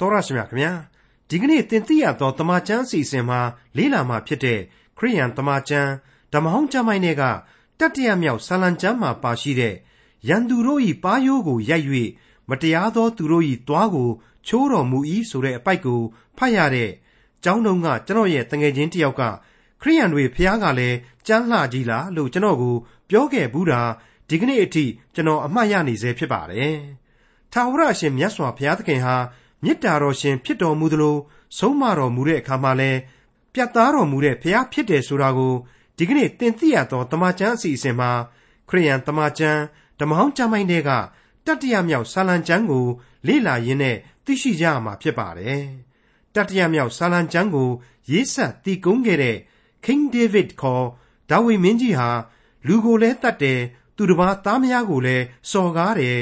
တော်ရရှိမြခင်ဗျာဒီကနေ့တင်ပြရသောတမချန်းစီစဉ်မှာလေးလာမှာဖြစ်တဲ့ခရိယန်တမချန်းဓမ္မဟောင်းကျမ်းပိုင်းတွေကတတ္တရမြောက်ဆာလံကျမ်းမှာပါရှိတဲ့ရန်သူတို့၏ပါးရိုးကိုရိုက်၍မတရားသောသူတို့၏တွားကိုချိုးတော်မူ၏ဆိုတဲ့အပိုက်ကိုဖတ်ရတဲ့ကျောင်းတုံးကကျွန်တော်ရဲ့တငယ်ချင်းတယောက်ကခရိယန်တွေဖះကလည်းကြမ်းလှကြီးလားလို့ကျွန်တော်ကိုပြောခဲ့ဘူးတာဒီကနေ့အထိကျွန်တော်အမှတ်ရနေစေဖြစ်ပါတယ်။ထာဝရရှင်မြတ်စွာဘုရားသခင်ဟာ မေတ္တာတော်ရှင်ဖြစ်တော်မူသလိုဆုံးမတော်မူတဲ့အခါမှာလည်းပြတ်သားတော်မူတဲ့ဘုရားဖြစ်တယ်ဆိုတာကိုဒီကနေ့သင်သိရသောတမန်ကျမ်းအစီအစဉ်မှာခရိယန်တမန်ကျမ်းဓမ္မဟောင်းကျမ်းပိုင်းတွေကတတ္တရမြောက်ဆာလံကျမ်းကို လေ့လာရင်းနဲ့သိရှိကြရမှာဖြစ်ပါတယ်။တတ္တရမြောက်ဆာလံကျမ်းကို ရေးဆက်တည်ကုန်းခဲ့တဲ့ King David ခေါ်ဒါဝိမင်းကြီးဟာလူကိုလည်းတတ်တယ်သူတစ်ပါးသားမယားကိုလည်းစော်ကားတယ်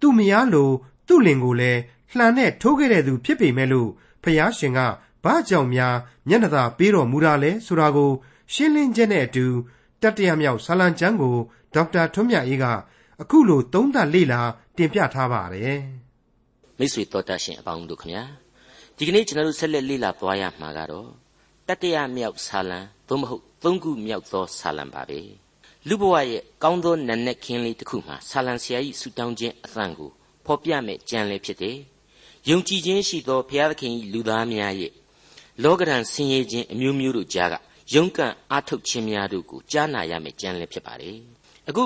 သူ့မယားလိုသူ့လင်ကိုလည်း လှန်နဲ့ထိုးခဲ့တဲ့သူဖြစ်ပေမဲ့လို့ဖျားရှင်ကဘာကြောင့်များမျက်နှာသာပေးတော်မူတာလဲဆိုတာကို ရှင်းလင်းချက်နဲ့အတူတတ္တရမြောက်ဆာလံကျမ်းကိုဒေါက်တာထွန်းမြတ်အေးကအခုလိုသုံးသပ်လေ့လာတင်ပြထားပါတယ်မိတ်ဆွေတော်တတ်ရှင်အပေါင်းတို့ခင်ဗျာဒီကနေ့ကျွန်တော်တို့ဆက်လက်လေ့လာသွားရမှာကတော့တတ္တရမြောက်ဆာလံသို့မဟုတ်သုံးခုမြောက်သောဆာလံပါပဲလူဘဝရဲ့ကောင်းသောနံနက်ခင်းလေးတစ်ခုမှာဆာလံဆရာကြီးဆူတောင်းခြင်းအသံကိုဖော်ပြမဲ့ကြံလည်းဖြစ်တယ် ယုံကြည်ခြင်းရှိသောဘုရားသခင်၏လူသားများရဲ့လောကဓာတ်ဆင်းရဲခြင်းအမျိုးမျိုးတို့ကြားကယုံကန့်အားထုတ်ခြင်းများတို့ကိုကြားနာရမယ်ကြံလည်းဖြစ်ပါတယ်အခု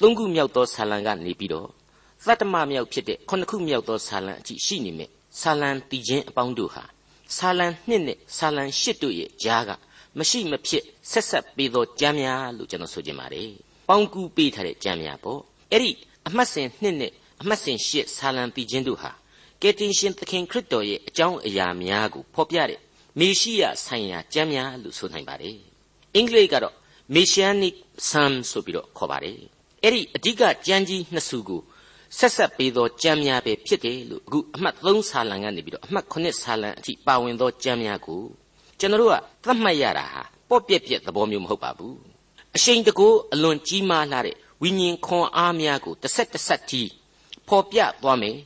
သုံးခုမြောက်သောဆာလံကနေပြီးတော့သတ္တမမြောက်ဖြစ်တဲ့ခုနှစ်ခုမြောက်သောဆာလံအထိရှိနေမယ်ဆာလံတည်ခြင်းအပေါင်းတို့ဟာဆာလံနှစ်နဲ့ဆာလံရှစ်တို့ရဲ့ကြားကမရှိမဖြစ်ဆက်ဆက်ပေးသောကြမ်းများလို့ကျွန်တော်ဆိုချင်ပါတယ်ပေါင်းကူးပေးထားတဲ့ကြမ်းများပေါ့အဲ့ဒီအမှတ်စဉ်နှစ်နဲ့အမှတ်စဉ်ရှစ်ဆာလံတည်ခြင်းတို့ဟာ ကယ်တင်ရှင်သခင်ခရစ်တော်ရဲ့အကြောင်းအရာများကိုဖော်ပြတဲ့မေရှိယဆိုင်ရာကျမ်းများလို့ဆိုနိုင်ပါတယ်အင်္ဂလိပ်ကတော့ Messianic Psalm ဆိုပြီးတော့ခေါ်ပါတယ်အဲ့ဒီအဓိကကျမ်းကြီးနှစ်စုကိုဆက်ဆက်ပေးသောကျမ်းများပဲဖြစ်တယ်လို့အခုအမှတ်3ဆာလံကနေပြီးတော့အမှတ်9ဆာလံအထိပါဝင်သောကျမ်းများကိုကျွန်တော်တို့ကသတ်မှတ်ရတာဟာပေါ့ပြက်ပြက်သဘောမျိုးမဟုတ်ပါဘူးအရှိန်တကူအလွန်ကြီးမားလာတဲ့ဝိညာဉ်ခွန်အားများကိုတစ်ဆက်တစ်ဆက်တီးဖော်ပြသွားမယ်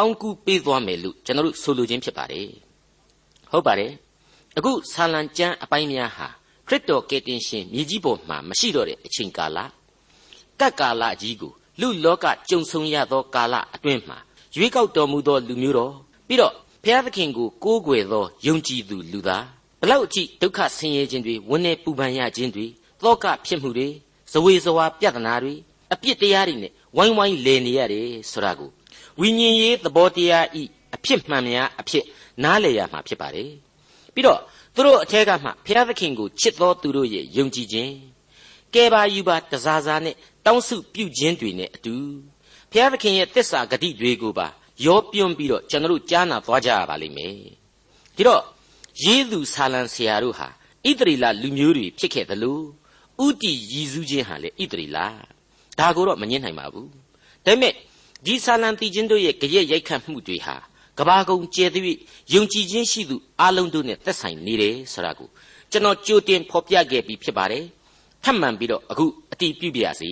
ပေါင်းကူးပေးသွားမယ်လို့ကျွန်တော်တို့ဆိုလိုခြင်းဖြစ်ပါတယ်ဟုတ်ပါတယ်အခုဆာလံကျမ်းအပိုင်းများဟာခရစ်တော်ကယ်တင်ရှင်မြေကြီးပေါ်မှာမရှိတော့တဲ့အချိန်ကာလကတ်ကာလကြီးကိုလူလောကကြုံဆုံရသောကာလအတွင်းမှာရွေးကောက်တော်မူသောလူမျိုးတော်ပြီးတော့ဘုရားသခင်ကိုကိုးကွယ်သောယုံကြည်သူလူသားဘလောက်အထိဒုက္ခဆင်းရဲခြင်းတွေဝန်းနေပူပန်ရခြင်းတွေသောကဖြစ်မှုတွေဇဝေဇဝါပြဿနာတွေအပြစ်တရားတွေနဲ့ဝိုင်းဝိုင်းလည်နေရတယ်ဆိုတာကို ဝိညာဉ်ရေးသဘောတရားဤအဖြစ်မှန်များအဖြစ်နားလည်ရမှာဖြစ်ပါတယ်ပြီးတော့သူတို့အထက်ကမှဘုရားသခင်ကိုချစ်သောသူတို့ရဲ့ယုံကြည်ခြင်းကဲပါယူပါတစားစားနဲ့တောင်းစုပြုခြင်းတွေနဲ့အတူဘုရားသခင်ရဲ့တစ္ဆာဂတိတွေကိုပါရောပြွန့်ပြီးတော့ကျွန်တော်တို့ကြားနာသွားကြရပါလိမ့်မယ်ဒီတော့ရေးသူဆာလံဆရာတို့ဟာဣသရေလလူမျိုးတွေဖြစ်ခဲ့သလိုဥတီရည်စူးခြင်းဟာလေဣသရေလဒါကိုတော့မငင်းနိုင်ပါဘူးဒါပေမဲ့ ဒီဆာလံတီချင်းတို့ရဲ့ကြရက်ရိုက်ခတ်မှုတွေဟာကဘာကုံကျဲသည့်ယုံကြည်ခြင်းရှိသူအလုံးတို့နဲ့သက်ဆိုင်နေတယ်ဆိုတာကိုကျွန်တော်ကြိုတင်ဖော်ပြခဲ့ပြီးဖြစ်ပါတယ်ထပ်မံပြီးတော့အခုအတိပြုပြရစီ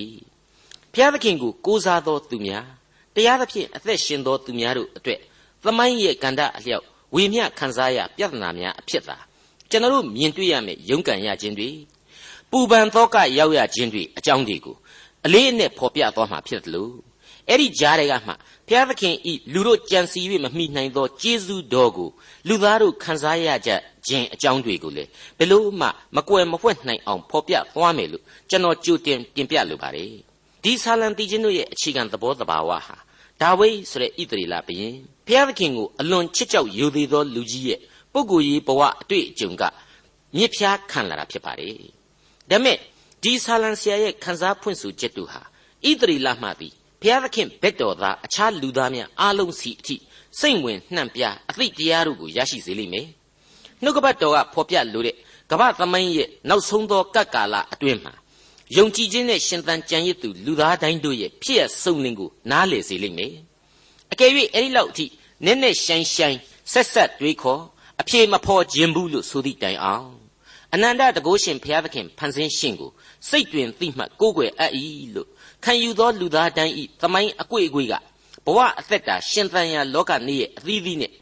ဘုရားသခင်ကိုကိုးစားသောသူများတရားသဖြင့်အသက်ရှင်သောသူများတို့အတွက်သမိုင်းရဲ့ကန္တအလျောက်ဝေမျှခံစားရပြဿနာများအဖြစ်သာကျွန်တော်တို့မြင်တွေ့ရမယ့်ရုန်းကန်ရခြင်းတွေပူပန်သောကရောက်ရခြင်းတွေအကြောင်းတွေကိုအလေးအနက်ဖော်ပြသွားမှာဖြစ်တယ်လို့ အဲ့ဒီကြားတွေကမှဘုရားသခင်ဤလူတို့ကြံစီ၍မမိနိုင်သောကျေးဇူးတော်ကိုလူသားတို့ခံစားရကြခြင်းအကြောင်းတွေကိုလေဘယ်လို့မှမကွယ်မဖွက်နိုင်အောင်ဖော်ပြသွားမယ်လို့ကျွန်တော်ကြိုတင်တင်ပြလိုပါတယ်ဒီဆာလံတီချင်းတို့ရဲ့အခြေခံသဘောတဘာဝဟာဒါဝိဆိုတဲ့ဣသရေလဘုရင်ဘုရားသခင်ကိုအလွန်ချစ်ကြောက်ယိုသေးသောလူကြီးရဲ့ပုဂ္ဂိုလ်ရေးဘဝအတွေ့အကြုံကမြစ်ဖျားခံလာတာဖြစ်ပါတယ်ဒါမဲ့ဒီဆာလံဆရာရဲ့ခန်းစားဖွင့်ဆိုချက်တို့ဟာဣသရေလမှသည် ဘုရားသခင်ဘက်တော်သားအခြားလူသားများအားလုံးစီအထိစိတ်ဝင်နှံ့ပြအသိတရားတို့ကိုရရှိစေလိမ့်မယ်နှုတ်ကပတ်တော်ကဖော်ပြလိုတဲ့ကမ္ဘာသမိုင်းရဲ့နောက်ဆုံးသောကပ်ကာလအတွင်းမှာယုံကြည်ခြင်းနဲ့ရှင်သန်ကြံရစ်သူလူသားတိုင်းတို့ရဲ့ဖြစ်ရစုံလင်ကိုနားလည်စေလိမ့်မယ်အကယ်၍အဲ့ဒီလောက်အထိနက်နက်ရှိုင်းရှိုင်းဆက်ဆက်တွေးခေါ်အပြေမဖော်ခြင်းဘူးလို့ဆိုသည့်တိုင်အောင် အနန္တတကုရှင်ဘုရားသခင်ဖန်ဆင်းရှင်ကိုစိတ်တွင်သိမှတ်ကိုးကွယ်အပ်၏လို့ခံယူသောလူသားတိုင်းဤသမိုင်းအကွေ့အကွေ့ကဘဝအသက်တာရှင်သန်ရာလောကနေရဲ့အသီးသီးနဲ့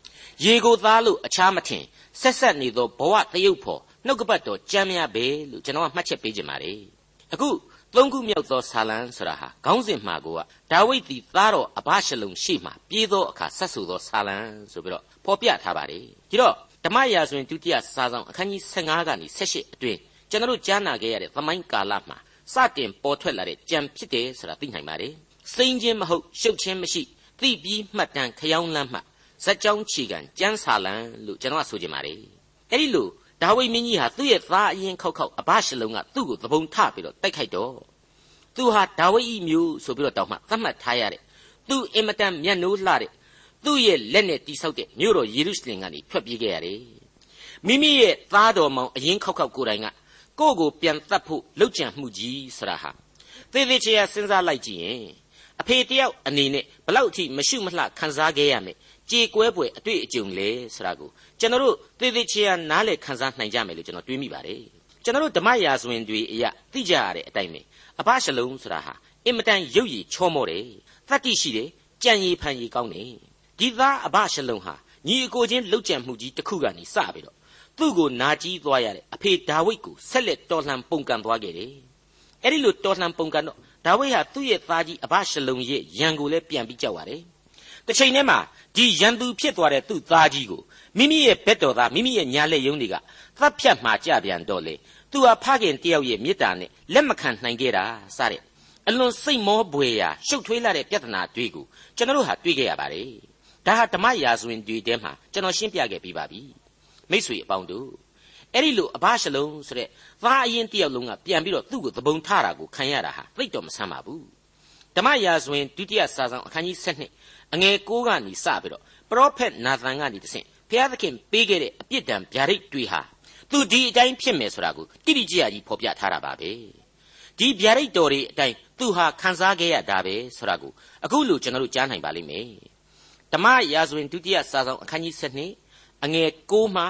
ရေကိုသားလို့အခြားမထင်ဆက်ဆက်နေသောဘဝတယုတ်ဖို့နှုတ်ကပတ်တော်ကြမ်းများပဲလို့ကျွန်တော်ကမှတ်ချက်ပေးခြင်းပါတယ်အခုသုံးခုမြောက်သောဆာလံဆိုတာဟာခေါင်းစဉ်မှာကဒါဝိဒ်သည်သားတော်အဘရှလုံရှေ့မှာပြေးသောအခါဆက်ဆူသောဆာလံဆိုပြီးတော့ဖော်ပြထားပါတယ်ဒီတော့ ဓမ္မရာဇဝင်ဒုတိယစာဆောင်အခန်းကြီး15ကနေ18အတွင်းကျွန်တော်တို့ကြားနာခဲ့ရတဲ့သမိုင်းကာလမှာစတင်ပေါ်ထွက်လာတဲ့ကြံဖြစ်တယ်ဆိုတာသိနိုင်ပါတယ်စိမ့်ချင်းမဟုတ်ရှုပ်ချင်းမရှိသိပြီးမှတ်တမ်းခယောင်းလမ်းမှဇက်ကြောင်းချီကန်ကျန်းစာလံလို့ကျွန်တော်ကဆိုချင်ပါတယ်အဲ့ဒီလိုဒါဝိမင်းကြီးဟာသူ့ရဲ့သားအရင်ခောက်ခောက်အဘရှလုံကသူ့ကိုသဘုံထပြီးတော့တိုက်ခိုက်တော့သူဟာဒါဝိဤမျိုးဆိုပြီးတော့တောင်းမှသတ်မှတ်ထားရတဲ့သူအင်မတန်မျက်နှိုးလှတဲ့ သူ့ရဲ့လက်နဲ့တိဆောက်တဲ့မြို့တော်ယေရုရှလင်ကနေထွက်ပြေးခဲ့ရတယ်မိမိရဲ့သားတော်မောင်အရင်ခောက်ခောက်ကိုယ်တိုင်ကကိုယ့်ကိုပြန်တတ်ဖို့လှုပ်ကြံမှုကြီးဆရာဟာသေသေးချာစဉ်းစားလိုက်ကြည့်ရင်အဖေတယောက်အနေနဲ့ဘလောက်အထိမရှုမလှခံစားခဲ့ရမယ်ကြေကွဲပွဲအတွေ့အကြုံလဲဆိုတာကိုကျွန်တော်တို့သေသေးချာနားလည်ခံစားနိုင်ကြမယ်လို့ကျွန်တော်တွေးမိပါတယ်ကျွန်တော်တို့ဓမ္မရာဇဝင်တွေအရာသိကြရတဲ့အတိုင်းပဲအဘရှလုံဆိုတာဟာအင်မတန်ရုပ်ရည်ချောမောတယ်တတ္တိရှိတယ်ကြံရည်ဖန်ရည်ကောင်းတယ် ဒီသားအဘရှလုံဟာညီအကိုချင်းလှုပ်ကြံမှုကြီးတစ်ခုကနေစပြီးတော့သူ့ကိုနာကျည်းသွားရတဲ့အဖေဒါဝိဒ်ကိုဆက်လက်တော်လှန်ပုန်ကန်သွားခဲ့တယ်အဲ့ဒီလိုတော်လှန်ပုန်ကန်တော့ဒါဝိဒ်ဟာသူ့ရဲ့သားကြီးအဘရှလုံရဲ့ရန်ကိုလည်းပြန်ပြီးကြောက်ရတယ်တစ်ချိန်တည်းမှာဒီရန်သူဖြစ်သွားတဲ့သူ့သားကြီးကိုမိမိရဲ့ဘက်တော်သားမိမိရဲ့ညာလက်ယုံတွေကသတ်ဖြတ်မှာကြပြန်တော့လေသူဟာဖခင်တယောက်ရဲ့မေတ္တာနဲ့လက်မခံနိုင်ခဲ့တာစတဲ့အလွန်စိတ်မောပွေရာရှုပ်ထွေးလာတဲ့ပြဿနာတွေကိုကျွန်တော်တို့ဟာတွေ့ခဲ့ရပါတယ် ဒါဟာဓမ္မရာဇဝင်တွေထဲမှာကျွန်တော်ရှင်းပြခဲ့ပြီးပါပြီမိษွေအပေါင်းတို့အဲ့ဒီလိုအဘရှလုံဆိုတဲ့သားအရင်တယောက်လုံးကပြန်ပြီးတော့သူ့ကိုသဘုံထတာကိုခံရတာဟာသိတော့မဆန်းပါဘူးဓမ္မရာဇဝင်ဒုတိယစာဆောင်အခန်းကြီး7အငယ်9ကနေစပြီးတော့ပရောဖက်နာသန်ကနေတဆင့်ဘုရားသခင်ပေးခဲ့တဲ့အပြစ်ဒဏ်ဗျာဒိတ်တွေဟာသူဒီအတိုင်းဖြစ်မယ်ဆိုတာကိုတိတိကျကျကြီးဖော်ပြထားတာပါပဲဒီဗျာဒိတ်တော်တွေအတိုင်းသူဟာခံစားခဲ့ရတာပဲဆိုတာကိုအခုလို့ကျွန်တော်တို့ကြားနိုင်ပါလိမ့်မယ် ဓမ္မရာဇဝင်ဒုတိယစာဆောင်အခန်းကြီး7အငယ်6မှ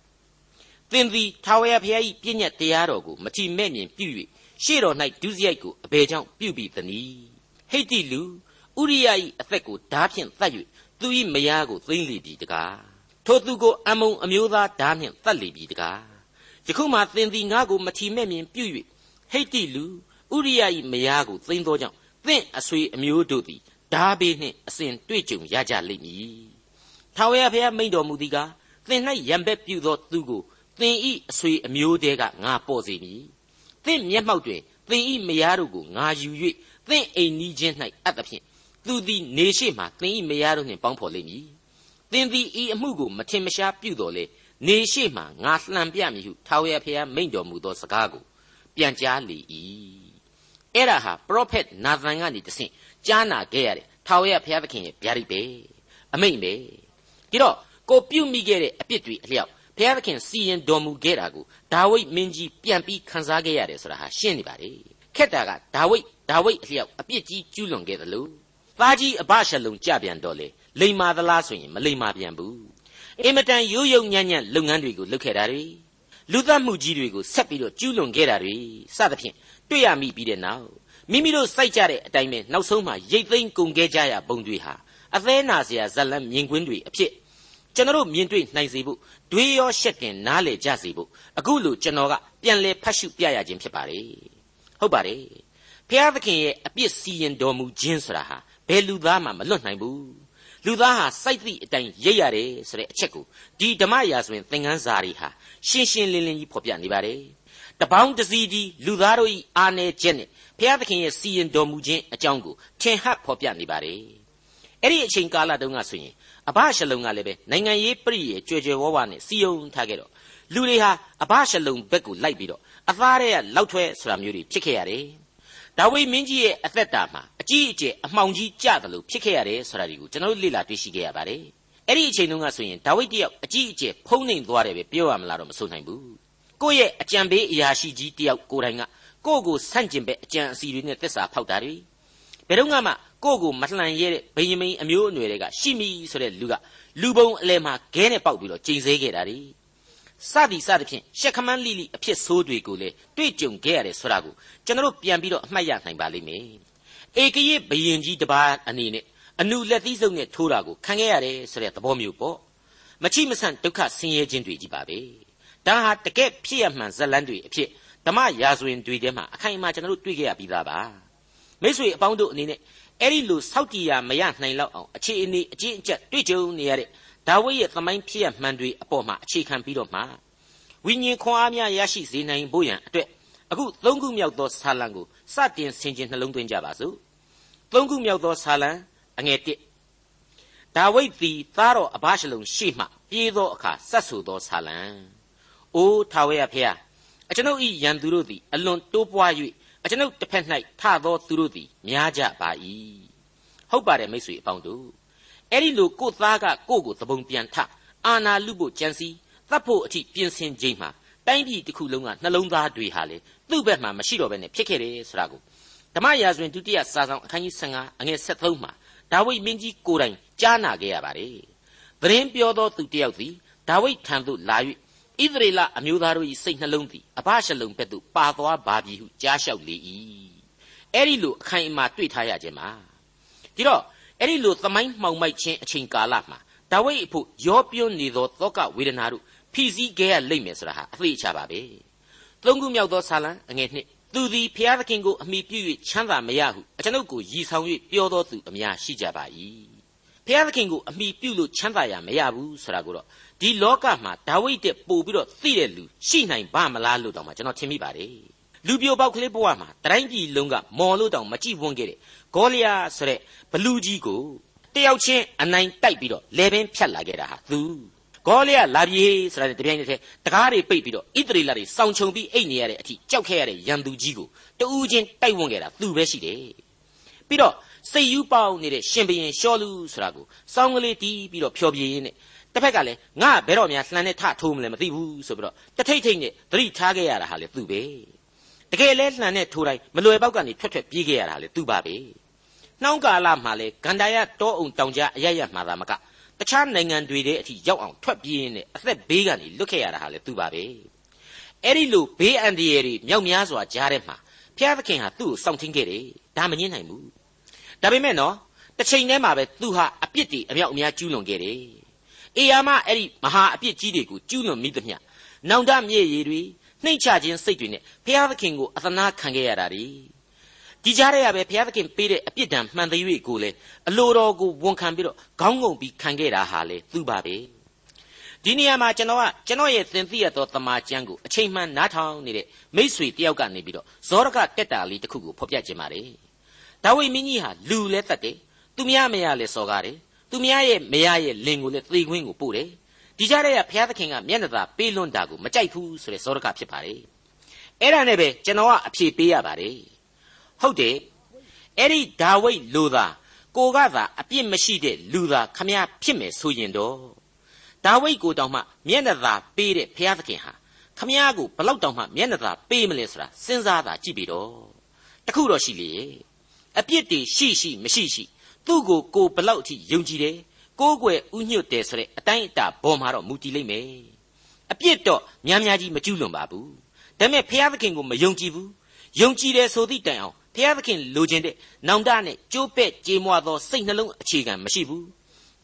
7သင်သည်ထာဝရဘုရား၏ပြည့်ညတ်တရားတော်ကိုမထီမဲ့မြင်ပြု၍ရှေ့တော်၌ဒုစရိုက်ကိုအဘယ်ကြောင့်ပြုပြီးသနည်းဟိတ်တိလူဥရိယ၏အသက်ကိုဓာဖြင့်သတ်၍သူ၏မယားကိုသိမ့်လေပြီတကားထိုသူကိုအမုံအမျိုးသားဓာဖြင့်သတ်လေပြီတကားယခုမှသင်သည်ငါကိုမထီမဲ့မြင်ပြု၍ဟိတ်တိလူဥရိယ၏မယားကိုသိမ့်သောကြောင့်သင့်အဆွေအမျိုးတို့သည် ဓာဘေးနှင့်အစဉ်တွေ့ကြုံရကြလိမ့်မည်ထာဝရဘုရားမိန့်တော်မူသည်ကားသင်၌ရံဘက်ပြုသောသူကိုသင်ဤအဆွေအမျိုးတဲကငါပေါ်စေမည်သင်မျက်မှောက်တွင်သင်ဤမယားတို့ကိုငါယူ၍သင်အိမ်နီးချင်း၌အပ်သဖြင့်သူသည်နေရှိမှသင်ဤမယားတို့နှင့်ပေါင်းဖော်လိမ့်မည်သင်သည်ဤအမှုကိုမထင်မရှားပြုတော်လေနေရှိမှငါလှန်ပြမည်ဟုထာဝရဘုရားမိန့်တော်မူသောစကားကိုပြန်ကြားလေ၏ အဲ့ဒါဟာပရောဖက်နာသန်ကနေတဆင့်ကြားနာခဲ့ရတဲ့ထာဝရဘုရားသခင်ရဲ့ဗျာဒိတ်ပဲအမိန့်ပဲဒီတော့ကိုပြုတ်မိခဲ့တဲ့အပြစ်တွေအလျောက်ဘုရားသခင်စီရင်တော်မူခဲ့တာကိုဒါဝိဒ်မင်းကြီးပြန်ပြီးခန်းစားခဲ့ရတယ်ဆိုတာဟာရှင်းနေပါလေခက်တာကဒါဝိဒ်ဒါဝိဒ်အလျောက်အပြစ်ကြီးကျူးလွန်ခဲ့တယ်လို့သားကြီးအဘရှလုံကြပြန်တော့လေလိမ္မာသလားဆိုရင်မလိမ္မာပြန်ဘူးအင်မတန်ရိုးရိုးညံ့ညံ့လုပ်ငန်းတွေကိုလုပ်ခဲ့တာတွေလူသတ်မှုကြီးတွေကိုဆက်ပြီးတော့ကျူးလွန်ခဲ့တာတွေစသဖြင့် တွေ့ရမိပြီးတဲ့နောက်မိမိတို့စိုက်ကြတဲ့အတိုင်းပဲနောက်ဆုံးမှရိတ်သိမ်းကုန်ခဲ့ကြရပုံတွေဟာအသေးနာစရာဇလံမြင်ကွင်းတွေအဖြစ်ကျွန်တော်မြင်တွေ့နိုင်စေဖို့ဒွေရောရှက်တင်နားလေကြစေဖို့အခုလိုကျွန်တော်ကပြန်လဲဖတ်ရှုပြရခြင်းဖြစ်ပါတယ်ဟုတ်ပါတယ်ဘုရားသခင်ရဲ့အပြစ်စီရင်တော်မူခြင်းဆိုတာဟာဘယ်လူသားမှမလွတ်နိုင်ဘူးလူသားဟာစိုက်သည့်အတိုင်းရိပ်ရတယ်ဆိုတဲ့အချက်ကိုဒီဓမ္မရာဆိုရင်သင်ခန်းစာတွေဟာရှင်းရှင်းလင်းလင်းကြီးဖော်ပြနေပါတယ် တပေါင်းတစည်းကြီးလူသားတို့၏အာနယ်ချက်နဲ့ဘုရားသခင်ရဲ့စီရင်တော်မူခြင်းအကြောင်းကိုထင်ဟပ်ဖော်ပြနေပါတယ်အဲ့ဒီအချိန်ကာလတုန်းကဆိုရင်အဘရှလုံကလည်းပဲနိုင်ငံရေးပြည့်ရဲ့ကြွယ်ကြွယ်ဝဝနဲ့စီယုံထားခဲ့တော့လူတွေဟာအဘရှလုံဘက်ကိုလိုက်ပြီးတော့အသားတဲ့လောက်ထွဲဆိုတာမျိုးတွေဖြစ်ခဲ့ရတယ်ဒါဝိမင်းကြီးရဲ့အသက်တာမှာအကြီးအကျယ်အမှောင်ကြီးကြတယ်လို့ဖြစ်ခဲ့ရတယ်ဆိုတာဒီကိုကျွန်တော်တို့လေ့လာတွေ့ရှိခဲ့ရပါတယ်အဲ့ဒီအချိန်တုန်းကဆိုရင်ဒါဝိဒ်တယောက်အကြီးအကျယ်ဖုံးနှိမ်သွားတယ်ပဲပြောရမလားတော့မဆိုနိုင်ဘူး ကိုယ့်ရဲ့အကြံပေးအရာရှိကြီးတယောက်ကိုယ်တိုင်ကကိုယ့်ကိုဆန့်ကျင်ဘက်အကြံအစီတွေနဲ့သစ္စာဖောက်တာတွေဘယ်တော့မှကိုယ့်ကိုမလှန်ရဲတဲ့ဗိယမင်းအမျိုးအနွယ်တွေကရှိမိဆိုတဲ့လူကလူပုံအလဲမှာခဲနဲ့ပေါက်ပြီးတော့ကျိန်ဆဲခဲ့တာတွေစသည်စသဖြင့်ရှက်ခမန်းလိလိအဖြစ်ဆိုးတွေကိုလေတွေ့ကြုံခဲ့ရတယ်ဆိုတာကိုကျွန်တော်ပြန်ပြီးတော့အမှတ်ရနိုင်ပါလိမ့်မယ်ဧကရေဘယင်ကြီးတပါးအနေနဲ့အနုလက်သီးစုံနဲ့ထိုးတာကိုခံခဲ့ရတယ်ဆိုတဲ့သဘောမျိုးပေါ့မချိမဆန့်ဒုက္ခဆင်းရဲခြင်းတွေကြီးပါပဲ ဒါဟာတကယ်ဖြစ်ရမှန်ဇလန်းတွေအဖြစ်ဓမ္မရာဇဝင်တွေထဲမှာအခိုင်အမာကျွန်တော်တို့တွေ့ကြရပြီးသားပါမိတ်ဆွေအပေါင်းတို့အနေနဲ့အဲ့ဒီလိုစောက်တီးရမရနိုင်လောက်အောင်အခြေအနေအကျဉ်းအကျပ်တွေ့ကြုံနေရတဲ့ဒါဝိဒ်ရဲ့သမိုင်းဖြစ်ရမှန်တွေအပေါ်မှာအခြေခံပြီးတော့မှဝိညာဉ်ခွန်အားများရရှိစေနိုင်ဖို့ရန်အတွက်အခုသုံးခုမြောက်သောဆာလံကိုစတင်ဆင်ခြင်နှလုံးသွင်းကြပါစို့သုံးခုမြောက်သောဆာလံအငယ်1ဒါဝိဒ်သည်သားတော်အဘရှလုံရှေ့မှပြေးသောအခါဆက်ဆူသောဆာလံ အိုးထာဝရဖေဟာအကျွန်ုပ်ဤရန်သူတို့သည်အလွန်တိုးပွား၍အကျွန်ုပ်တစ်ဖက်၌ထသောသူတို့သည်များကြပါ၏ဟုတ်ပါတယ်မိတ်ဆွေအပေါင်းတို့အဲ့ဒီလိုကိုသားကကိုကိုသဘုံပြန်ထအာနာလူဖို့ကြံစီသတ်ဖို့အထိပြင်ဆင်ခြင်းမှာတိုင်းပြည်တစ်ခုလုံးကနှလုံးသားတွေဟာလေသူ့ဘက်မှာမရှိတော့ဘဲနဲ့ဖြစ်ခဲ့တယ်ဆိုတာကိုဓမ္မရာဇဝင်ဒုတိယစာဆောင်အခန်းကြီး15အငယ်73မှာဒါဝိဒ်မင်းကြီးကိုယ်တိုင်ကြားနာခဲ့ရပါတယ်။သတင်းပြောသောသူတစ်ယောက်သည်ဒါဝိဒ်ထံသို့လာ၍ ဣသရေလအမျိုးသားတို့၏စိတ်နှလုံးသည်အဘရှလုံဘက်သို့ပါသွားပါပြီဟုကြားလျှောက်လေ၏။အဲ့ဒီလိုအခိုင်အမာတွေ့ထားရခြင်းပါ။ဒီတော့အဲ့ဒီလိုသမိုင်းမှောင်မိုက်ခြင်းအချိန်ကာလမှာဒါဝိဒ်အဖို့ရောပြွနေသောသောကဝေဒနာတို့ဖိစည်းခဲ့ရလိမ့်မယ်ဆိုတာဟာအသေးချပါပဲ။သုံးခုမြောက်သောဆာလံအငယ်နှစ်သူသည်ဖျားသခင်ကိုအမိပြု၍ချမ်းသာမရဟုအကျွန်ုပ်ကိုရည်ဆောင်၍ပြောတော်သူအများရှိကြပါ၏ ဖျားသခင်ကိုအမိပြုလို့ချမ်းသာရမရဘူးဆိုတာကိုတော့ဒီလောကမှာဒါဝိဒ်တဲ့ပို့ပြီးတော့သိတဲ့လူရှိနိုင်ပါမလားလို့တောင်မှကျွန်တော်ထင်မိပါတယ်လူပြိုပေါက်ကလေးဘဝမှာတိုင်းပြည်လုံးကမော်လို့တောင်မကြည့်ဝန်းခဲ့တဲ့ဂေါလိယဆိုတဲ့ဘလူးကြီးကိုတယောက်ချင်းအနိုင်တိုက်ပြီးတော့လေပင်ဖြတ်လာခဲ့တာဟာသူဂေါလိယလာပြေဆိုတာနဲ့တပြိုင်တည်းတကားတွေပိတ်ပြီးတော့ဣသရေလတွေစောင့်ချုံပြီးအိတ်နေရတဲ့အထိကြောက်ခဲ့ရတဲ့ရန်သူကြီးကိုတူးချင်းတိုက်ဝန်းခဲ့တာသူပဲရှိတယ်ပြီးတော့ စိတ်ယူပေါက်နေတဲ့ရှင်ဘရင်ရှောလူဆိုတာကိုစောင်းကလေးတီးပြီးတော့ဖျော်ပြရင်းနဲ့တစ်ဖက်ကလည်းငါဘယ်တော့မှလှန်နဲ့ထထိုးမလဲမသိဘူးဆိုပြီးတော့တထိတ်ထိတ်နဲ့သတိထားခဲ့ရတာဟာလေသူပဲတကယ်လဲလှန်နဲ့ထိုးတိုင်းမလွယ်ပေါက်ကနေထွက်ထွက်ပြေးခဲ့ရတာလေသူပါပဲနှောင်းကာလမှာလေဂန္ဓာယတောအုံတောင်ကြားအရရမှာသာမကတခြားနိုင်ငံတွေတဲ့အထိရောက်အောင်ထွက်ပြေးနေအသက်ဘေးကနေလွတ်ခဲ့ရတာဟာလေသူပါပဲအဲ့ဒီလိုဘေးအန္တရာယ်တွေမြောက်များစွာကြားထဲမှာဘုရားသခင်ဟာသူ့ကိုစောင့်ထင်းခဲ့တယ်ဒါမငင်းနိုင်ဘူး ဒါပေမဲ့နော်တစ်ချိန်တည်းမှာပဲသူဟာအပြစ်တွေအမြောက်အများကျူးလွန်ခဲ့တယ်အေယာမအဲ့ဒီမဟာအပြစ်ကြီးတွေကိုကျူးလွန်မိသမျှနောင်တမြေရည်တွေနှိမ့်ချခြင်းစိတ်တွေနဲ့ဘုရားသခင်ကိုအသနာခံခဲ့ရတာဒီဒီကြားထဲကပဲဘုရားသခင်ပေးတဲ့အပြစ်ဒဏ်မှန်သေး၍ကိုလေအလိုတော်ကိုဝန်ခံပြီးတော့ခေါင်းငုံပြီးခံခဲ့တာဟာလေသူပါပဲဒီနေရာမှာကျွန်တော်ကကျွန်တော်ရဲ့သင်သိရသောတမန်ကျမ်းကိုအချိန်မှန်နားထောင်နေတဲ့မိษွေတယောက်ကနေပြီးတော့ဇောရကတက်တာလေးတစ်ခုကိုဖော်ပြခြင်းပါတယ် ဒါဝိမင်းကြီးဟာလူလဲတတ်တယ်သူမရမရလဲစော်ကားတယ်သူမရရဲ့မရရဲ့လင်ကိုလဲသေခွင်းကိုပို့တယ်ဒီကြားထဲကဘုရားသခင်ကမျက်နှာသာပေးလွန်းတာကိုမကြိုက်ဘူးဆိုတဲ့ဇောရကဖြစ်ပါတယ်အဲ့ဒါနဲ့ပဲကျွန်တော်ကအဖြေပေးရပါတယ်ဟုတ်တယ်အဲ့ဒီဒါဝိဒ်လူသာကိုကသာအပြစ်မရှိတဲ့လူသာခမည်းဖြစ်မယ်ဆိုရင်တော့ဒါဝိဒ်ကိုတောင်မှမျက်နှာသာပေးတဲ့ဘုရားသခင်ဟာခမည်းကိုဘလောက်တောင်မှမျက်နှာသာပေးမလဲဆိုတာစဉ်းစားတာကြည့်ပြီးတော့တခုတော့ရှိလေ အပြစ်တွေရှိရှိမရှိရှိသူ့ကိုကိုဘလောက်အထိယုံကြည်တယ်ကိုးကွယ်ဥညွတ်တယ်ဆိုတဲ့အတိုင်းအတာပေါ်မှာတော့မူတည်လိမ့်မယ်အပြစ်တော့များများကြီးမကျူးလွန်ပါဘူးဒါပေမဲ့ဘုရားသခင်ကိုမယုံကြည်ဘူးယုံကြည်တယ်ဆိုသည့်တိုင်အောင်ဘုရားသခင်လိုချင်တဲ့နောင်တနဲ့ကြိုးပဲ့ကြေးမွသောစိတ်နှလုံးအခြေခံမရှိဘူး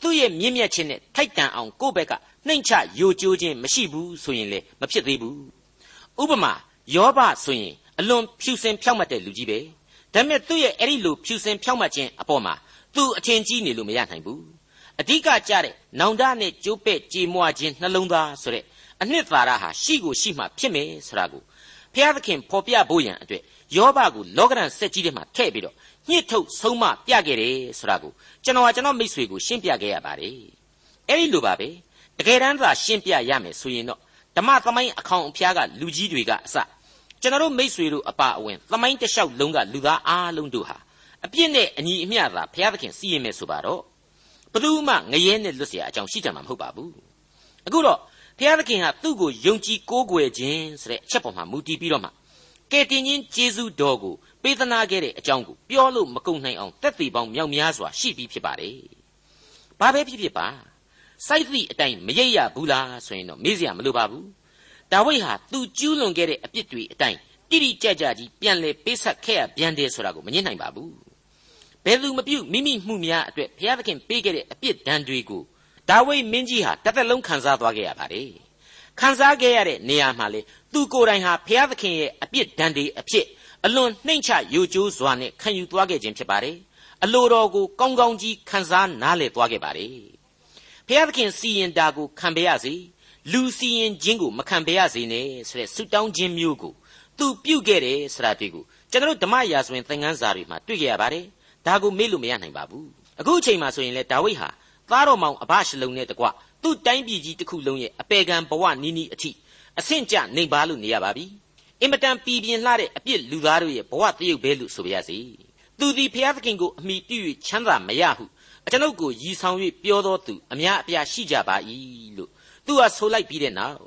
သူ့ရဲ့မြင့်မြတ်ခြင်းနဲ့ထိုက်တန်အောင်ကိုယ့်ဘက်ကနှိမ့်ချယိုကျိုးခြင်းမရှိဘူးဆိုရင်လေမဖြစ်သေးဘူးဥပမာယောဘဆိုရင်အလွန်ဖြူစင်ဖြောက်မှတ်တဲ့လူကြီးပဲ ဒါပေမဲ့သူ့ရဲ့အဲ့ဒီလိုဖြူစင်ဖြောက်မှတ်ခြင်းအပေါ်မှာသူအထင်ကြီးနေလို့မရနိုင်ဘူးအဓိကကြတဲ့နောင်တနဲ့ကြိုးပဲ့ကြေမွခြင်းနှလုံးသားဆိုတဲ့အနှစ်သာရဟာရှိကိုရှိမှဖြစ်မယ်ဆိုတာကိုဘုရားသခင်ဖော်ပြဖို့ရန်အတွက်ယောဘကိုလောကရန်စက်ကြီးထဲမှာထည့်ပြီးတော့ညှစ်ထုတ်ဆုံးမပြခဲ့တယ်ဆိုတာကိုကျွန်တော်ကကျွန်တော်မိတ်ဆွေကိုရှင်းပြခဲ့ရပါတယ်အဲ့ဒီလိုပါပဲတကယ်တမ်းသာရှင်းပြရမယ်ဆိုရင်တော့ဓမ္မသမိုင်းအခေါင်အဖျားကလူကြီးတွေကအစ ကျွန်တော်တို့မိษွေတို့အပါအဝင်သမိုင်းတလျှောက်လုံးကလူသားအားလုံးတို့ဟာအပြစ်နဲ့အညီအမျှသာဘုရားသခင်စီရင်မယ်ဆိုပါတော့ဘယ်သူမှငရဲနဲ့လွတ်เสียအကြောင်းရှိကြမှာမဟုတ်ပါဘူးအခုတော့ဘုရားသခင်ဟာသူ့ကိုယုံကြည်ကိုးကွယ်ခြင်းဆိုတဲ့အချက်ပေါ်မှာမူတည်ပြီးတော့မှကဲတင်ချင်းဂျေဇုတော်ကိုပေးသနာခဲ့တဲ့အကြောင်းကိုပြောလို့မကုန်နိုင်အောင်တက်သေးပေါင်းမြောက်များစွာရှိပြီးဖြစ်ပါတယ်ဘာပဲဖြစ်ဖြစ်ပါစိုက်သည့်အတိုင်းမရိပ်ရဘူးလားဆိုရင်တော့မေးစရာမလိုပါဘူး ဒါဝိဒ်ဟာသူကျူးလွန်ခဲ့တဲ့အပြစ်တွေအတိုင်းတိတိကျကျကြီးပြန်လေပေးဆက်ခဲ့ရပြန်တယ်ဆိုတာကိုမငြင်းနိုင်ပါဘူးဘယ်သူမပြုမိမိမှုများအတွက်ဘုရားသခင်ပေးခဲ့တဲ့အပြစ်ဒဏ်တွေကိုဒါဝိဒ်မင်းကြီးဟာတစ်သက်လုံးခံစားသွားခဲ့ရပါတယ်ခံစားခဲ့ရတဲ့နေရာမှာလေသူကိုယ်တိုင်ဟာဘုရားသခင်ရဲ့အပြစ်ဒဏ်တွေအဖြစ်အလွန်နှိမ့်ချယိုကျိုးစွာနဲ့ခံယူသွားခဲ့ခြင်းဖြစ်ပါတယ်အလိုတော်ကိုကောင်းကောင်းကြီးခံစားနားလည်သွားခဲ့ပါတယ်ဘုရားသခင်စီရင်တာကိုခံပါရစေ လူစီရင်ခြင်းကိုမခံပါရစေနဲ့ဆိုတဲ့ဆုတောင်းခြင်းမျိုးကိုသူပြုတ်ခဲ့တယ်ဆိုတာတွေ့ကိုကျွန်တော်ဓမ္မရာဇဝင်သင်ခန်းစာတွေမှာတွေ့ကြရပါတယ်ဒါကိုမေ့လို့မရနိုင်ပါဘူးအခုအချိန်မှာဆိုရင်လေဒါဝိဒ်ဟာသားတော်မောင်အဘရှလုံနဲ့တကွသူ့တိုင်းပြည်ကြီးတစ်ခုလုံးရဲ့အပေကံဘဝနီးနီးအထိအဆင့်ကျနေပါလို့နေရပါပြီအင်မတန်ပြည်ပြင်းလှတဲ့အပြစ်လူသားတို့ရဲ့ဘဝတရုပ်ပဲလို့ဆိုပါရစေသူသည်ဖျားသခင်ကိုအမိပြု၍ချမ်းသာမရဟုအကျွန်ုပ်ကိုရည်ဆောင်၍ပြောတော်သူအများအပြားရှိကြပါ၏လို့ သူကဆိုလိုက်ပြီးတဲ့နောက်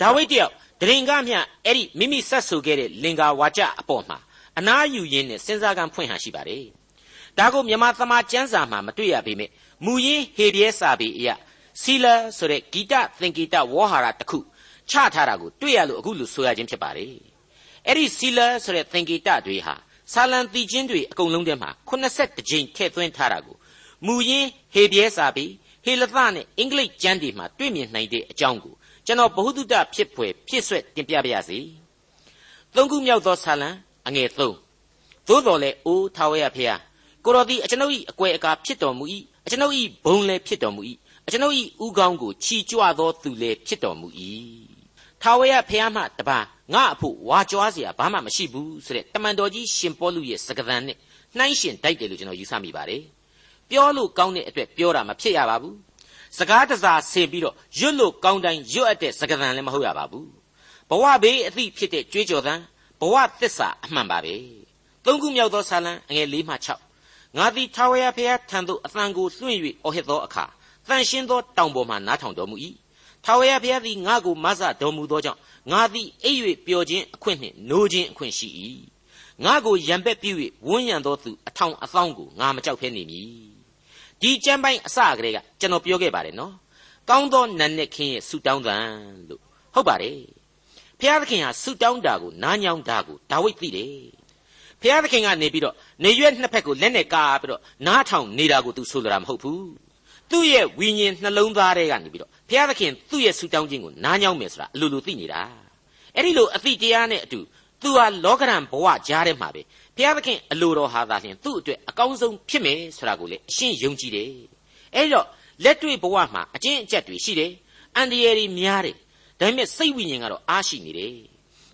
ဒါဝိဒ်တယောက်တရင်ကမျှအဲ့ဒီမိမိဆက်ဆိုခဲ့တဲ့လင်္ကာဝါကြအပေါ်မှာအနာယူရင်းနဲ့စဉ်းစားကံဖွင့်ဟန်ရှိပါတယ်ဒါကိုမြန်မာသမာကျမ်းစာမှာမတွေ့ရပေမဲ့မူရင်းဟေပြဲစာပေအရာစီလာဆိုတဲ့ဂီတသင်္ကေတဝေါဟာရတစ်ခုချထားတာကိုတွေ့ရလို့အခုလို့ဆိုရခြင်းဖြစ်ပါတယ်အဲ့ဒီစီလာဆိုတဲ့သင်္ကေတတွေဟာဆာလံတီချင်းတွေအကုန်လုံးထဲမှာ82ကြိမ်ထည့်သွင်းထားတာကိုမူရင်းဟေပြဲစာပေ ဟေလသနဲ့အင်္ဂလိပ်ကျမ်းတွေမှာတွေ့မြင်နိုင်တဲ့အကြောင်းကိုကျွန်တော်ဗဟုသုတဖြစ်ဖွယ်ဖြစ်ဆွဲတင်ပြပါရစေသုံးခုမြောက်သောဆာလံအငယ်3သို့တော်လည်းအိုးထာဝရဖျားကိုတော်သည်အကျွန်ုပ်၏အကွယ်အကာဖြစ်တော်မူ၏အကျွန်ုပ်၏ဘုံလည်းဖြစ်တော်မူ၏အကျွန်ုပ်၏ဥကောင်းကိုချီကြွသောသူလည်းဖြစ်တော်မူ၏ထာဝရဖျားမှတပါငါအဖို့ဝါကြွားเสียဘာမှမရှိဘူးဆိုတဲ့တမန်တော်ကြီးရှင်ပေါလုရဲ့စကားသံနဲ့နှိုင်းရှင်တိုက်တယ်လို့ကျွန်တော်ယူဆမိပါတယ် ပြောလို့ကောင်းတဲ့အတွက်ပြောတာမဖြစ်ရပါဘူးစကားတစားဆင်ပြီးတော့ရွတ်လို့ကောင်းတိုင်းရွတ်အပ်တဲ့စကားသံလည်းမဟုတ်ရပါဘူးဘဝဘေးအသည့်ဖြစ်တဲ့ကြွေးကြော်သံဘဝသစ္စာအမှန်ပါပဲသုံးခုမြောက်သောဆာလံအငယ်၄မှ6ငါသည်ထာဝရဘုရားထံသို့အသံကိုလွှင့်၍အော်ဟစ်သောအခါတန်ရှင်းသောတောင်ပေါ်မှနားထောင်တော်မူ၏ထာဝရဘုရားသည်ငါ့ကိုမဆတော်မူသောကြောင့်ငါသည်အိပ်၍ပျော်ခြင်းအခွင့်နှင့်နိုးခြင်းအခွင့်ရှိ၏ငါကိုရံပက်ပြု၍ဝန်းရံသောသူအထောင်အသောင်းကိုငါမကြောက်ဖဲနေမည် ဒီကျမ်းပိုင်းအစကတည်းကကျွန်တော်ပြောခဲ့ပါတယ်နော်ကောင်းသောနတ်နဲ့ခင်းရဲ့ဆူတောင်းတန်လို့ဟုတ်ပါတယ်ဘုရားသခင်ဟာဆူတောင်းတာကိုနားညောင်းတာကိုဒါဝိဒ်သိတယ်ဘုရားသခင်ကနေပြီးတော့နေရွက်နှစ်ဖက်ကိုလက်နဲ့ကာပြီးတော့နားထောင်နေတာကိုသူဆိုလိုတာမဟုတ်ဘူးသူ့ရဲ့ဝိညာဉ်နှလုံးသားထဲကနေပြီးတော့ဘုရားသခင်သူ့ရဲ့ဆူတောင်းခြင်းကိုနားညောင်းမယ်ဆိုတာအလိုလိုသိနေတာအဲ့ဒီလိုအသိတရားနဲ့အတူသူဟာလောကရန်ဘဝကြားထဲမှာပဲ ဘုရားသခင်အလိုတော်ဟာသာလျှင်သူ့အတွက်အကောင်းဆုံးဖြစ်မယ်ဆိုတာကိုလေအရှင်းယုံကြည်တယ်အဲ့တော့လက်တွေ့ဘဝမှာအကျင့်အကျက်တွေရှိတယ်အန္တရာယ်တွေများတယ်ဒါပေမဲ့စိတ်ဝိညာဉ်ကတော့အားရှိနေတယ်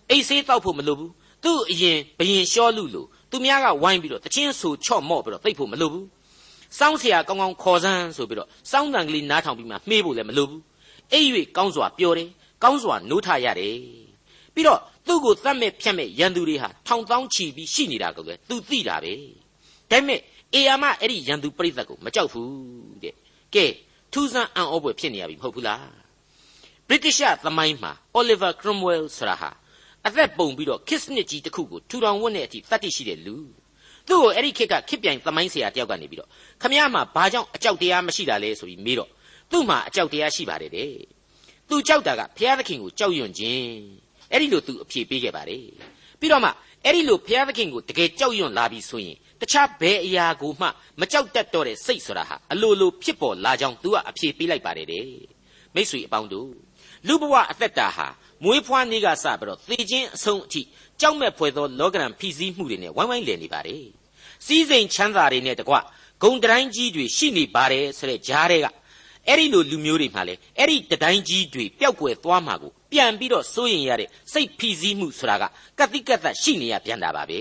အိတ်ဆေးတောက်ဖို့မလိုဘူးသူ့အရင်ဘယင်လျှောလူလို့သူများကဝိုင်းပြီးတော့တချင်းဆူချော့မော့ပြီးတော့သိပ်ဖို့မလိုဘူးစောင်းเสียကောင်းကောင်းခေါ်စမ်းဆိုပြီးတော့စောင်းတန်ကလေးနားထောင်ပြီးမှမှေးဖို့လည်းမလိုဘူးအိပ်၍ကောင်းစွာပြောတယ်ကောင်းစွာနိုးထရတယ်ပြီးတော့ သူ့ကိုသတ်မဲ့ဖြတ်မဲ့ရန်သူတွေဟာထောင်တောင်းချီပြီးရှိနေတာကိုပဲသူသိတာပဲဒါပေမဲ့အေယာမအဲ့ဒီရန်သူပြိသက်ကိုမကြောက်ဘူးတဲ့ကဲထူးဆန်းအံ့ဩဖွယ်ဖြစ်နေရပြီမဟုတ်ဘူးလားဗြိတိရှသမိုင်းမှာ Oliver Cromwell ဆိုတာဟာအသက်ပုံပြီးတော့ခစ်စနစ်ကြီးတစ်ခုကိုထူထောင်ဝတ်တဲ့အထိတတ်သိရှိတဲ့လူသူ့ကိုအဲ့ဒီခေတ်ကခစ်ပြိုင်သမိုင်းဆရာတယောက်ကနေပြီးတော့ခမည်းမှာဘာကြောင့်အကြောက်တရားမရှိတာလဲဆိုပြီးမေးတော့သူ့မှာအကြောက်တရားရှိပါတယ်တဲ့သူကြောက်တာကဘုရားသခင်ကိုကြောက်ရွံ့ခြင်း အဲ့ဒီလိုသူအဖြေပေးခဲ့ပါတယ်ပြီးတော့မှအဲ့ဒီလိုဘုရားသခင်ကိုတကယ်ကြောက်ရွံ့လာပြီဆိုရင်တခြားဘယ်အရာကိုမှမကြောက်တတ်တော့တဲ့စိတ်ဆိုတာဟာအလိုလိုဖြစ်ပေါ်လာကြောင်းသူကအဖြေပေးလိုက်ပါတယ်တဲ့မိတ်ဆွေအပေါင်းတို့လူဘဝအသက်တာဟာမွေးဖွားနေ့ကစပြီးတော့သေခြင်းအဆုံးအထိကြောက်မဲ့ဖွယ်သောလောကရန်ဖိစီးမှုတွေနဲ့ဝိုင်းဝိုင်းလည်နေပါတယ်စီးစိမ်ချမ်းသာတွေနဲ့တကွဂုံတိုင်းကြီးတွေရှိနေပါတယ်ဆိုတဲ့ကြားတွေက အဲ့ဒီလိုလူမျိုးတွေမှလည်းအဲ့ဒီတတိုင်းကြီးတွေပျောက်ကွယ်သွားမှာကိုပြန်ပြီးတော့စိုးရင်ရတဲ့စိတ်ဖိစီးမှုဆိုတာကကတိကတ်သက်ရှိနေရပြန်တာပါပဲ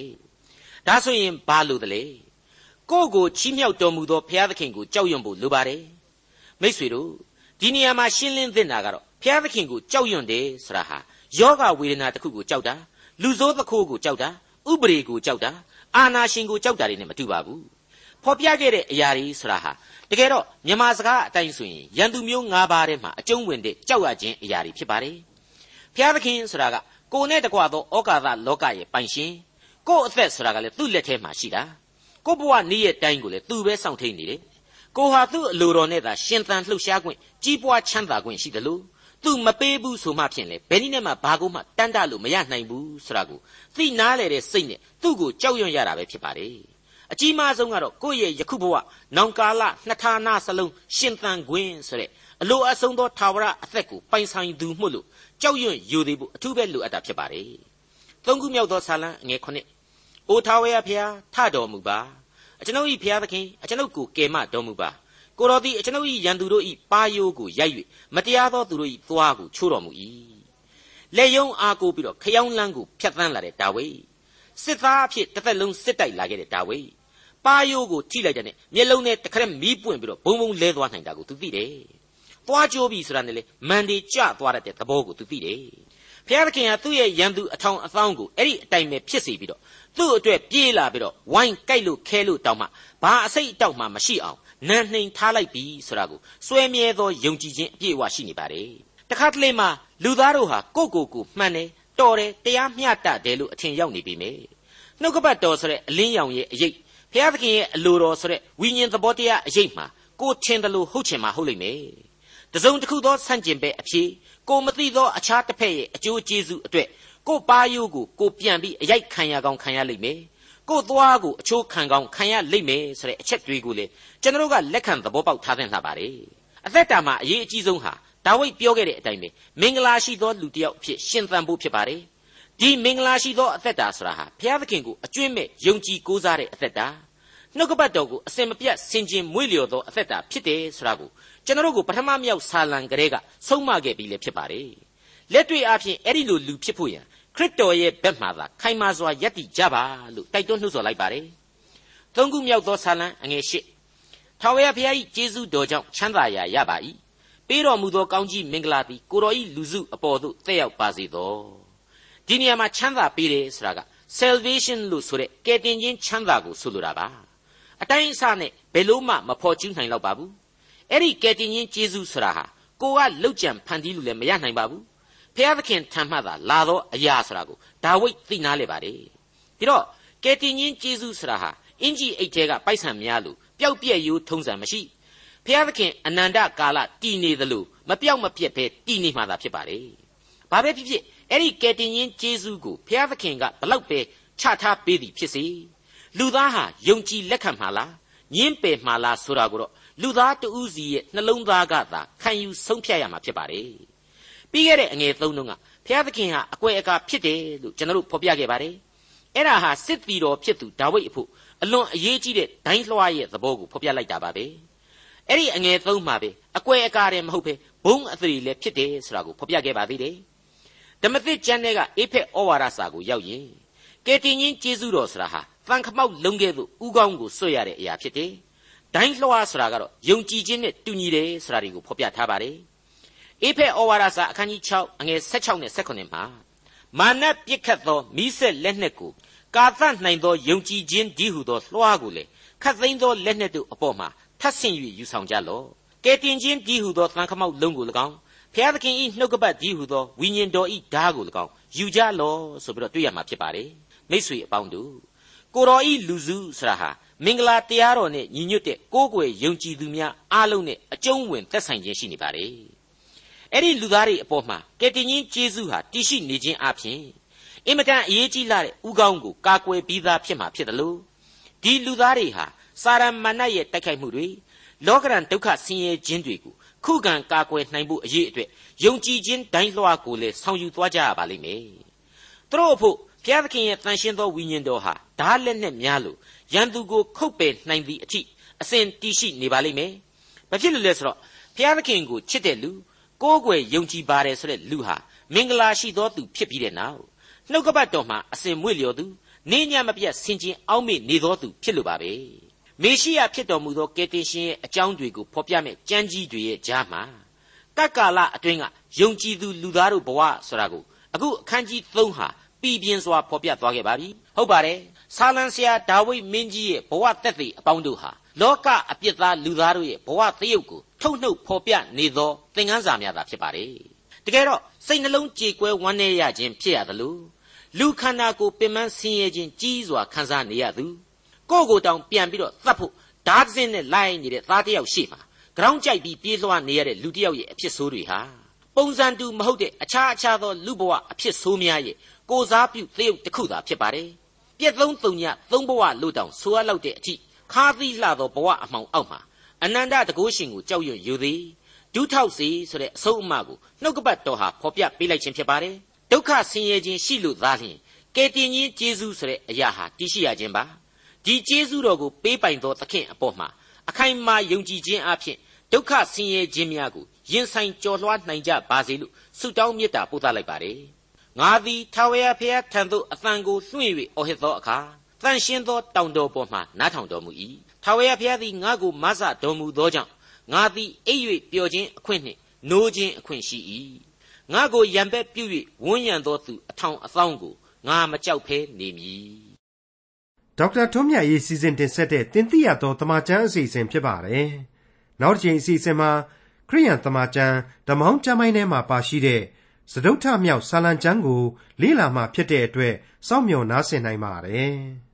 ဒါဆိုရင်ဘာလို့တလဲကိုယ့်ကိုချီးမြှောက်တော်မူသောဘုရားသခင်ကိုကြောက်ရွံ့ဖို့လိုပါတယ်မိษွေတို့ဒီနေရာမှာရှင်းလင်းသင့်တာကတော့ဘုရားသခင်ကိုကြောက်ရွံ့တယ်ဆိုတာဟာယောဂဝေဒနာတစ်ခုကိုကြောက်တာလူဆိုးသခိုးကိုကြောက်တာဥပရိကိုကြောက်တာအာနာရှင်ကိုကြောက်တာတွေနဲ့မတူပါဘူး ဖော်ပြခဲ့တဲ့အရာတွေဆိုတာဟာတကယ်တော့မြန်မာစကားအတိုင်းဆိုရင်ရန်သူမျိုး၅ပါးထဲမှာအကျုံးဝင်တဲ့ကြောက်ရခြင်းအရာတွေဖြစ်ပါတယ်ဘုရားသခင်ဆိုတာကကိုယ်နဲ့တကွသောဩကာသလောကရဲ့ပိုင်ရှင်ကိုယ့်အသက်ဆိုတာကလည်းသူ့လက်ထဲမှာရှိတာကိုယ့်ဘဝနေ့ရက်တိုင်းကိုလည်းသူပဲစောင့်ထိန်နေတယ်ကိုဟာသူ့အလိုတော်နဲ့သာရှင်သန်လှုပ်ရှားခွင့်ကြီးပွားချမ်းသာခွင့်ရှိတယ်လို့သူမပေးဘူးဆိုမှဖြင့်လေဘယ်နည်းနဲ့မှဘာကိုမှတန်းတလို့မရနိုင်ဘူးဆိုတာကိုသိနာလေတဲ့စိတ်နဲ့သူ့ကိုကြောက်ရွံ့ရတာပဲဖြစ်ပါလေ အကြီးမားဆုံးကတော့ကိုယ့်ရဲ့ယခုဘဝနောင်ကာလနှစ်ဌာနစလုံးရှင်သန်ခွင့်ဆိုတဲ့အလိုအဆုံးသောထာဝရအသက်ကိုပိုင်ဆိုင်သူမှုလို့ကြောက်ရွံ့ယူသေးဖို့အထူးပဲလိုအပ်တာဖြစ်ပါတယ်။သုံးခုမြောက်သောဆာလံအငယ်ခုနှစ်။အိုထာဝရဖျားထတော်မူပါ။အကျွန်ုပ်၏ဖျားသခင်အကျွန်ုပ်ကိုကယ်မတော်မူပါ။ကိုတော်သည်အကျွန်ုပ်၏ရန်သူတို့၏ပါယိုးကိုရိုက်၍မတရားသောသူတို့၏သွားကိုချိုးတော်မူ၏။လက်ယုံအားကိုပြီးတော့ခယောင်းလန်းကိုဖျက်ဆီးလာတဲ့ဒါဝိဒ် စစ်သားအဖြစ်တစ်သက်လုံးစစ်တိုက်လာခဲ့တဲ့ဒါဝိဒ်ပါယိုးကိုထိလိုက်တဲ့နဲ့မျက်လုံးနဲ့တခရက်မီးပွင့်ပြီးတော့ဘုံဘုံလဲသွားနိုင်တာကိုသူသိတယ်။သွားကြိုးပြီဆိုတာနဲ့လေမန်ဒီကြသွားတတ်တဲ့သဘောကိုသူသိတယ်။ဘုရားသခင်ကသူ့ရဲ့ရန်သူအထောင်အသောင်းကိုအဲ့ဒီအတိုင်းပဲဖြစ်စေပြီးတော့သူ့အတွက်ပြေးလာပြီးတော့ဝိုင်းကြိုက်လို့ခဲလို့တောင်းမှဘာအစိတ်အတောက်မှမရှိအောင်နန်းနှိမ်ထားလိုက်ပြီဆိုတာကိုစွဲမြဲသောယုံကြည်ခြင်းအပြည့်အဝရှိနေပါတယ်။တခါတလေမှာလူသားတို့ဟာကိုယ့်ကိုယ်ကိုမှန်တယ် တော်တယ်တရားမျှတတယ်လို့အထင်ရောက်နေပြီမေ။နှုတ်ကပတ်တော်ဆိုတဲ့အလင်းရောင်ရဲ့အရေးဘုရားသခင်ရဲ့အလိုတော်ဆိုတဲ့ဝိညာဉ်သဘောတရားအရေးမှာကိုထင်တယ်လို့ဟုတ်ချင်မှာဟုတ်လိမ့်မယ်။တစုံတစ်ခုသောဆန့်ကျင်ဘက်အဖြစ်ကိုမသိသောအခြားတစ်ဖက်ရဲ့အကျိုးကျေးဇူးအတွက်ကိုပါယိုးကိုကိုပြန်ပြီးအရိုက်ခံရကောင်းခံရလိမ့်မယ်။ကိုသွားကိုအချိုးခံကောင်းခံရလိမ့်မယ်ဆိုတဲ့အချက်တွေကိုလေကျွန်တော်တို့ကလက်ခံသဘောပေါက်ထားသင့်လှပါတယ်။အသက်တာမှာအရေးအကြီးဆုံးဟာ ဒါဝိဒ်ပြောခဲ့တဲ့အတိုင်းပဲမင်္ဂလာရှိသောလူတစ်ယောက်အဖြစ်ရှင်သန်ဖို့ဖြစ်ပါတယ်။ဒီမင်္ဂလာရှိသောအသက်တာဆိုတာဟာဘုရားသခင်ကိုအကျွင့်မဲ့ယုံကြည်ကိုးစားတဲ့အသက်တာနှုတ်ကပတ်တော်ကိုအစင်မပြတ်ဆင်ခြင်မွေ့လျော်သောအသက်တာဖြစ်တယ်ဆိုတာကိုကျွန်တော်တို့ကိုပထမမြောက်ဆာလံကလေးကဆုံးမခဲ့ပြီးလည်းဖြစ်ပါတယ်လက်တွေ့အားဖြင့်အဲ့ဒီလိုလူဖြစ်ဖို့ရန်ခရစ်တော်ရဲ့ဘက်မှသာခိုင်မာစွာယက်တည်ကြပါလို့တိုက်တွန်းနှုတ်ဆော်လိုက်ပါတယ်သုံးခုမြောက်သောဆာလံအငယ်၈ထာဝရဘုရား၏ကျေးဇူးတော်ကြောင့်ချမ်းသာရာရပါ၏ ပေးတော်မူသောကောင်းကြီးမင်္ဂလာသည်ကိုတော်၏လူစုအပေါ်သို့တက်ရောက်ပါစေသောဒီနေရာမှာချမ်းသာပေးတယ်ဆိုတာက salvation လို့ဆိုတဲ့ကယ်တင်ခြင်းချမ်းသာကိုဆိုလိုတာပါအတိုင်းအဆနဲ့ဘယ်လို့မှမဖော်ကျူးနိုင်တော့ပါဘူးအဲ့ဒီကယ်တင်ရှင်ယေရှုဆိုတာဟာကိုကလှုပ်ကြံဖန်တီးလို့လည်းမရနိုင်ပါဘူးဖျားသခင်ထံမှသာလာသောအရာဆိုတာကိုဒါဝိဒ်သိနာလေပါတယ်ဒီတော့ကယ်တင်ရှင်ယေရှုဆိုတာဟာအင်ကြီးအိတ်ထဲကပိုက်ဆံများလို့ပျောက်ပြက်ရိုးထုံးစံမရှိ ဖျားသခင်အနန္တကာလတည်နေသလိုမပြောက်မပြက်ပဲတည်နေမှသာဖြစ်ပါတယ်ဘာပဲဖြစ်ဖြစ်အဲ့ဒီကယ်တင်ရှင်ယေရှုကိုဖျားသခင်ကဘလောက်ပဲချထားပေးသည်ဖြစ်စေလူသားဟာယုံကြည်လက်ခံမှာလားညင်းပယ်မှာလားဆိုတာကိုတော့လူသားတဦးစီရဲ့နှလုံးသားကသာခံယူဆုံးဖြတ်ရမှာဖြစ်ပါတယ်ပြီးခဲ့တဲ့အငယ်သုံးလုံးကဘုရားသခင်ဟာအကွယ်အကာဖြစ်တယ်လို့ကျွန်တော်တို့ဖော်ပြခဲ့ပါတယ်အဲ့ဒါဟာစစ်တီတော်ဖြစ်သူဒါဝိဒ်အဖို့အလွန်အရေးကြီးတဲ့ဒိုင်းလွှားရဲ့သဘောကိုဖော်ပြလိုက်တာပါပဲ အဲ့ဒီအငယ်သုံးမှာပဲအကွယ်အကာတယ်မဟုတ်ပဲဘုံအသရေလည်းဖြစ်တယ်ဆိုတာကိုဖော်ပြခဲ့ပါသေးတယ်ဓမ္မသစ်ကျမ်းတွေကအေဖက်ဩဝါဒစာကိုရောက်ရင်ကယ်တင်ရှင်ကျေးဇူးတော်ဆိုတာဟာတန်ခမောက်လုံးကဲ့သို့ဥကောင်းကိုဆွတ်ရတဲ့အရာဖြစ်တယ်။ဒိုင်းလွှားဆိုတာကတော့ယုံကြည်ခြင်းနဲ့တူညီတယ်ဆိုတာတွေကိုဖော်ပြထားပါတယ်။အေဖက်ဩဝါဒစာအခန်းကြီး6အငယ်16နဲ့18မှာမာနပြစ်ခတ်သောမိဆက်လက်နှက်ကိုကာသနိုင်သောယုံကြည်ခြင်းဒီဟုသောလွှားကိုလေခတ်သိမ်းသောလက်နှက်တို့အပေါ်မှာ ထပ်ဆင့်၍ယူဆောင်ကြလော့။ကဲတင်ခြင်းဒီဟုသောသံခမောက်လုံးကို၎င်းဖျားသခင်ဤနှုတ်ကပတ်ဒီဟုသောဝိညာဉ်တော်ဤဓာတ်ကို၎င်းယူကြလော့ဆိုပြီးတော့တွေ့ရမှာဖြစ်ပါတယ်။မိတ်ဆွေအပေါင်းတို့ကိုတော်ဤလူစုဆိုတာဟာမင်္ဂလာတရားတော်နဲ့ညီညွတ်တဲ့ကိုးကွယ်ယုံကြည်သူများအားလုံးနဲ့အကျုံးဝင်သက်ဆိုင်ခြင်းရှိနေပါတယ်။အဲ့ဒီလူသားတွေအပေါ်မှာကယ်တင်ရှင်ယေရှုဟာတရှိနေခြင်းအပြင်အင်မတန်အရေးကြီးလာတဲ့ဥကောင်းကိုကာကွယ်ပြီးသားဖြစ်မှာဖြစ်တယ်လို့ဒီလူသားတွေဟာ စာရမဏတ်ရဲ့တိုက်ခိုက်မှုတွေလောကရန်ဒုက္ခဆင်းရဲခြင်းတွေကိုခုခံကာကွယ်နိုင်ဖို့အရေးအတွက်ယုံကြည်ခြင်းဒိုင်းလွှားကိုလည်းဆောင်ယူသွားကြရပါလိမ့်မယ်။သူတို့အဖို့ဘုရားသခင်ရဲ့တန်ရှင်းသောဝိညာဉ်တော်ဟာဓာလက်နဲ့များလို့ရန်သူကိုခုတ်ပယ်နိုင်သည့်အထိအစဉ်တည်ရှိနေပါလိမ့်မယ်။ဘာဖြစ်လို့လဲဆိုတော့ဘုရားသခင်ကိုချစ်တဲ့လူကိုးကွယ်ယုံကြည်ပါတယ်ဆိုတဲ့လူဟာမင်္ဂလာရှိသောသူဖြစ်ပြီးတဲ့နောက်နှုတ်ကပတ်တော်မှာအစဉ်မွေ့လျော်သူနေညမပြတ်ဆင်ခြင်အောက်မေ့နေသောသူဖြစ်လိုပါပဲ။ မေရှိယဖြစ်တော်မူသောကယ်တင်ရှင်ရဲ့အကြောင်းတွေကိုဖော်ပြမဲ့ကြမ်းကြီးတွေရဲ့ကြားမှာကကလအတွင်းကယုံကြည်သူလူသားတို့ဘဝဆိုတာကိုအခုအခန်းကြီး3ဟာပြည်ပြင်းစွာဖော်ပြသွားခဲ့ပါပြီဟုတ်ပါတယ်ဆာလံဆရာဒါဝိဒ်မင်းကြီးရဲ့ဘဝတက်သေးအပေါင်းတို့ဟာလောကအပြစ်သားလူသားတို့ရဲ့ဘဝသရုပ်ကိုထုတ်နှုတ်ဖော်ပြနေသောသင်ခန်းစာများသာဖြစ်ပါတယ်တကယ်တော့စိတ်နှလုံးကြေကွဲဝမ်းနည်းရခြင်းဖြစ်ရသလိုလူခန္ဓာကိုပင်ပန်းဆင်းရဲခြင်းကြီးစွာခံစားနေရသူ ကိုယ့်ကိုယ်တောင်ပြန်ပြီးတော့သတ်ဖို့ဓာတ်စင်းနဲ့လိုက်နေတဲ့သားတစ်ယောက်ရှိမှာကြောင်းကြိုက်ပြီးပြေးလွှားနေရတဲ့လူတစ်ယောက်ရဲ့အဖြစ်ဆိုးတွေဟာပုံစံတူမဟုတ်တဲ့အခြားအခြားသောလူဘဝအဖြစ်ဆိုးများရဲ့ကိုစားပြုသရုပ်တစ်ခုသာဖြစ်ပါတယ်ပြက်သုံးတုံညသုံးဘဝလို့တောင်ဆိုရလောက်တဲ့အထိခါသီးလှသောဘဝအမှောင်အောက်မှာအနန္တတကုရှင်ကိုကြောက်ရွံ့ယူသည်ဒုထောက်စီဆိုတဲ့အဆုံးအမကိုနှုတ်ကပတ်တော်ဟာဖော်ပြပေးလိုက်ခြင်းဖြစ်ပါတယ်ဒုက္ခဆင်းရဲခြင်းရှိလို့သားလျှင်ကယ်တင်ခြင်းကျေးဇူးဆိုတဲ့အရာဟာတရှိရခြင်းပါ ဒီကျေးဇူးတော်ကိုပေးပိုင်သောသခင်အပေါ်မှာအခိုင်အမာယုံကြည်ခြင်းအပြင်ဒုက္ခဆင်းရဲခြင်းများကိုရင်ဆိုင်ကြော်လွှားနိုင်ကြပါစေလို့ဆုတောင်းမေတ္တာပို့သလိုက်ပါတယ်ငါသည်ထာဝရဘုရားထံသို့အသံကိုလွှင့်၍အော်ဟစ်သောအခါတန်ရှင်းသောတောင်တော်ပေါ်မှနားထောင်တော်မူ၏ထာဝရဘုရားသည်ငါ့ကိုမဆတော်မူသောကြောင့်ငါသည်အိပ်၍ပျော်ခြင်းအခွင့်နှင့်နိုးခြင်းအခွင့်ရှိ၏ငါကိုရံပက်ပြု၍ဝန်းရံသောသူအထောင်အသောင်းကိုငါမကြောက်ဖဲနေမည် ဒေါက်တာထွန်းမြတ်ရေးစီစဉ်တင်ဆက်တဲ့တင်ပြရသောတမချန်းအစီအစဉ်ဖြစ်ပါတယ်နောက်တစ်ချိန်အစီအစဉ်မှာခရိယန်တမချန်းဓမ္မောင်းကျမ်းပိုင်းထဲမှာပါရှိတဲ့စဒုဋ္ဌမြောက်ဆာလံကျမ်းကိုလေ့လာမှဖြစ်တဲ့အတွက်စောင့်မျှော်နားဆင်နိုင်ပါတယ်။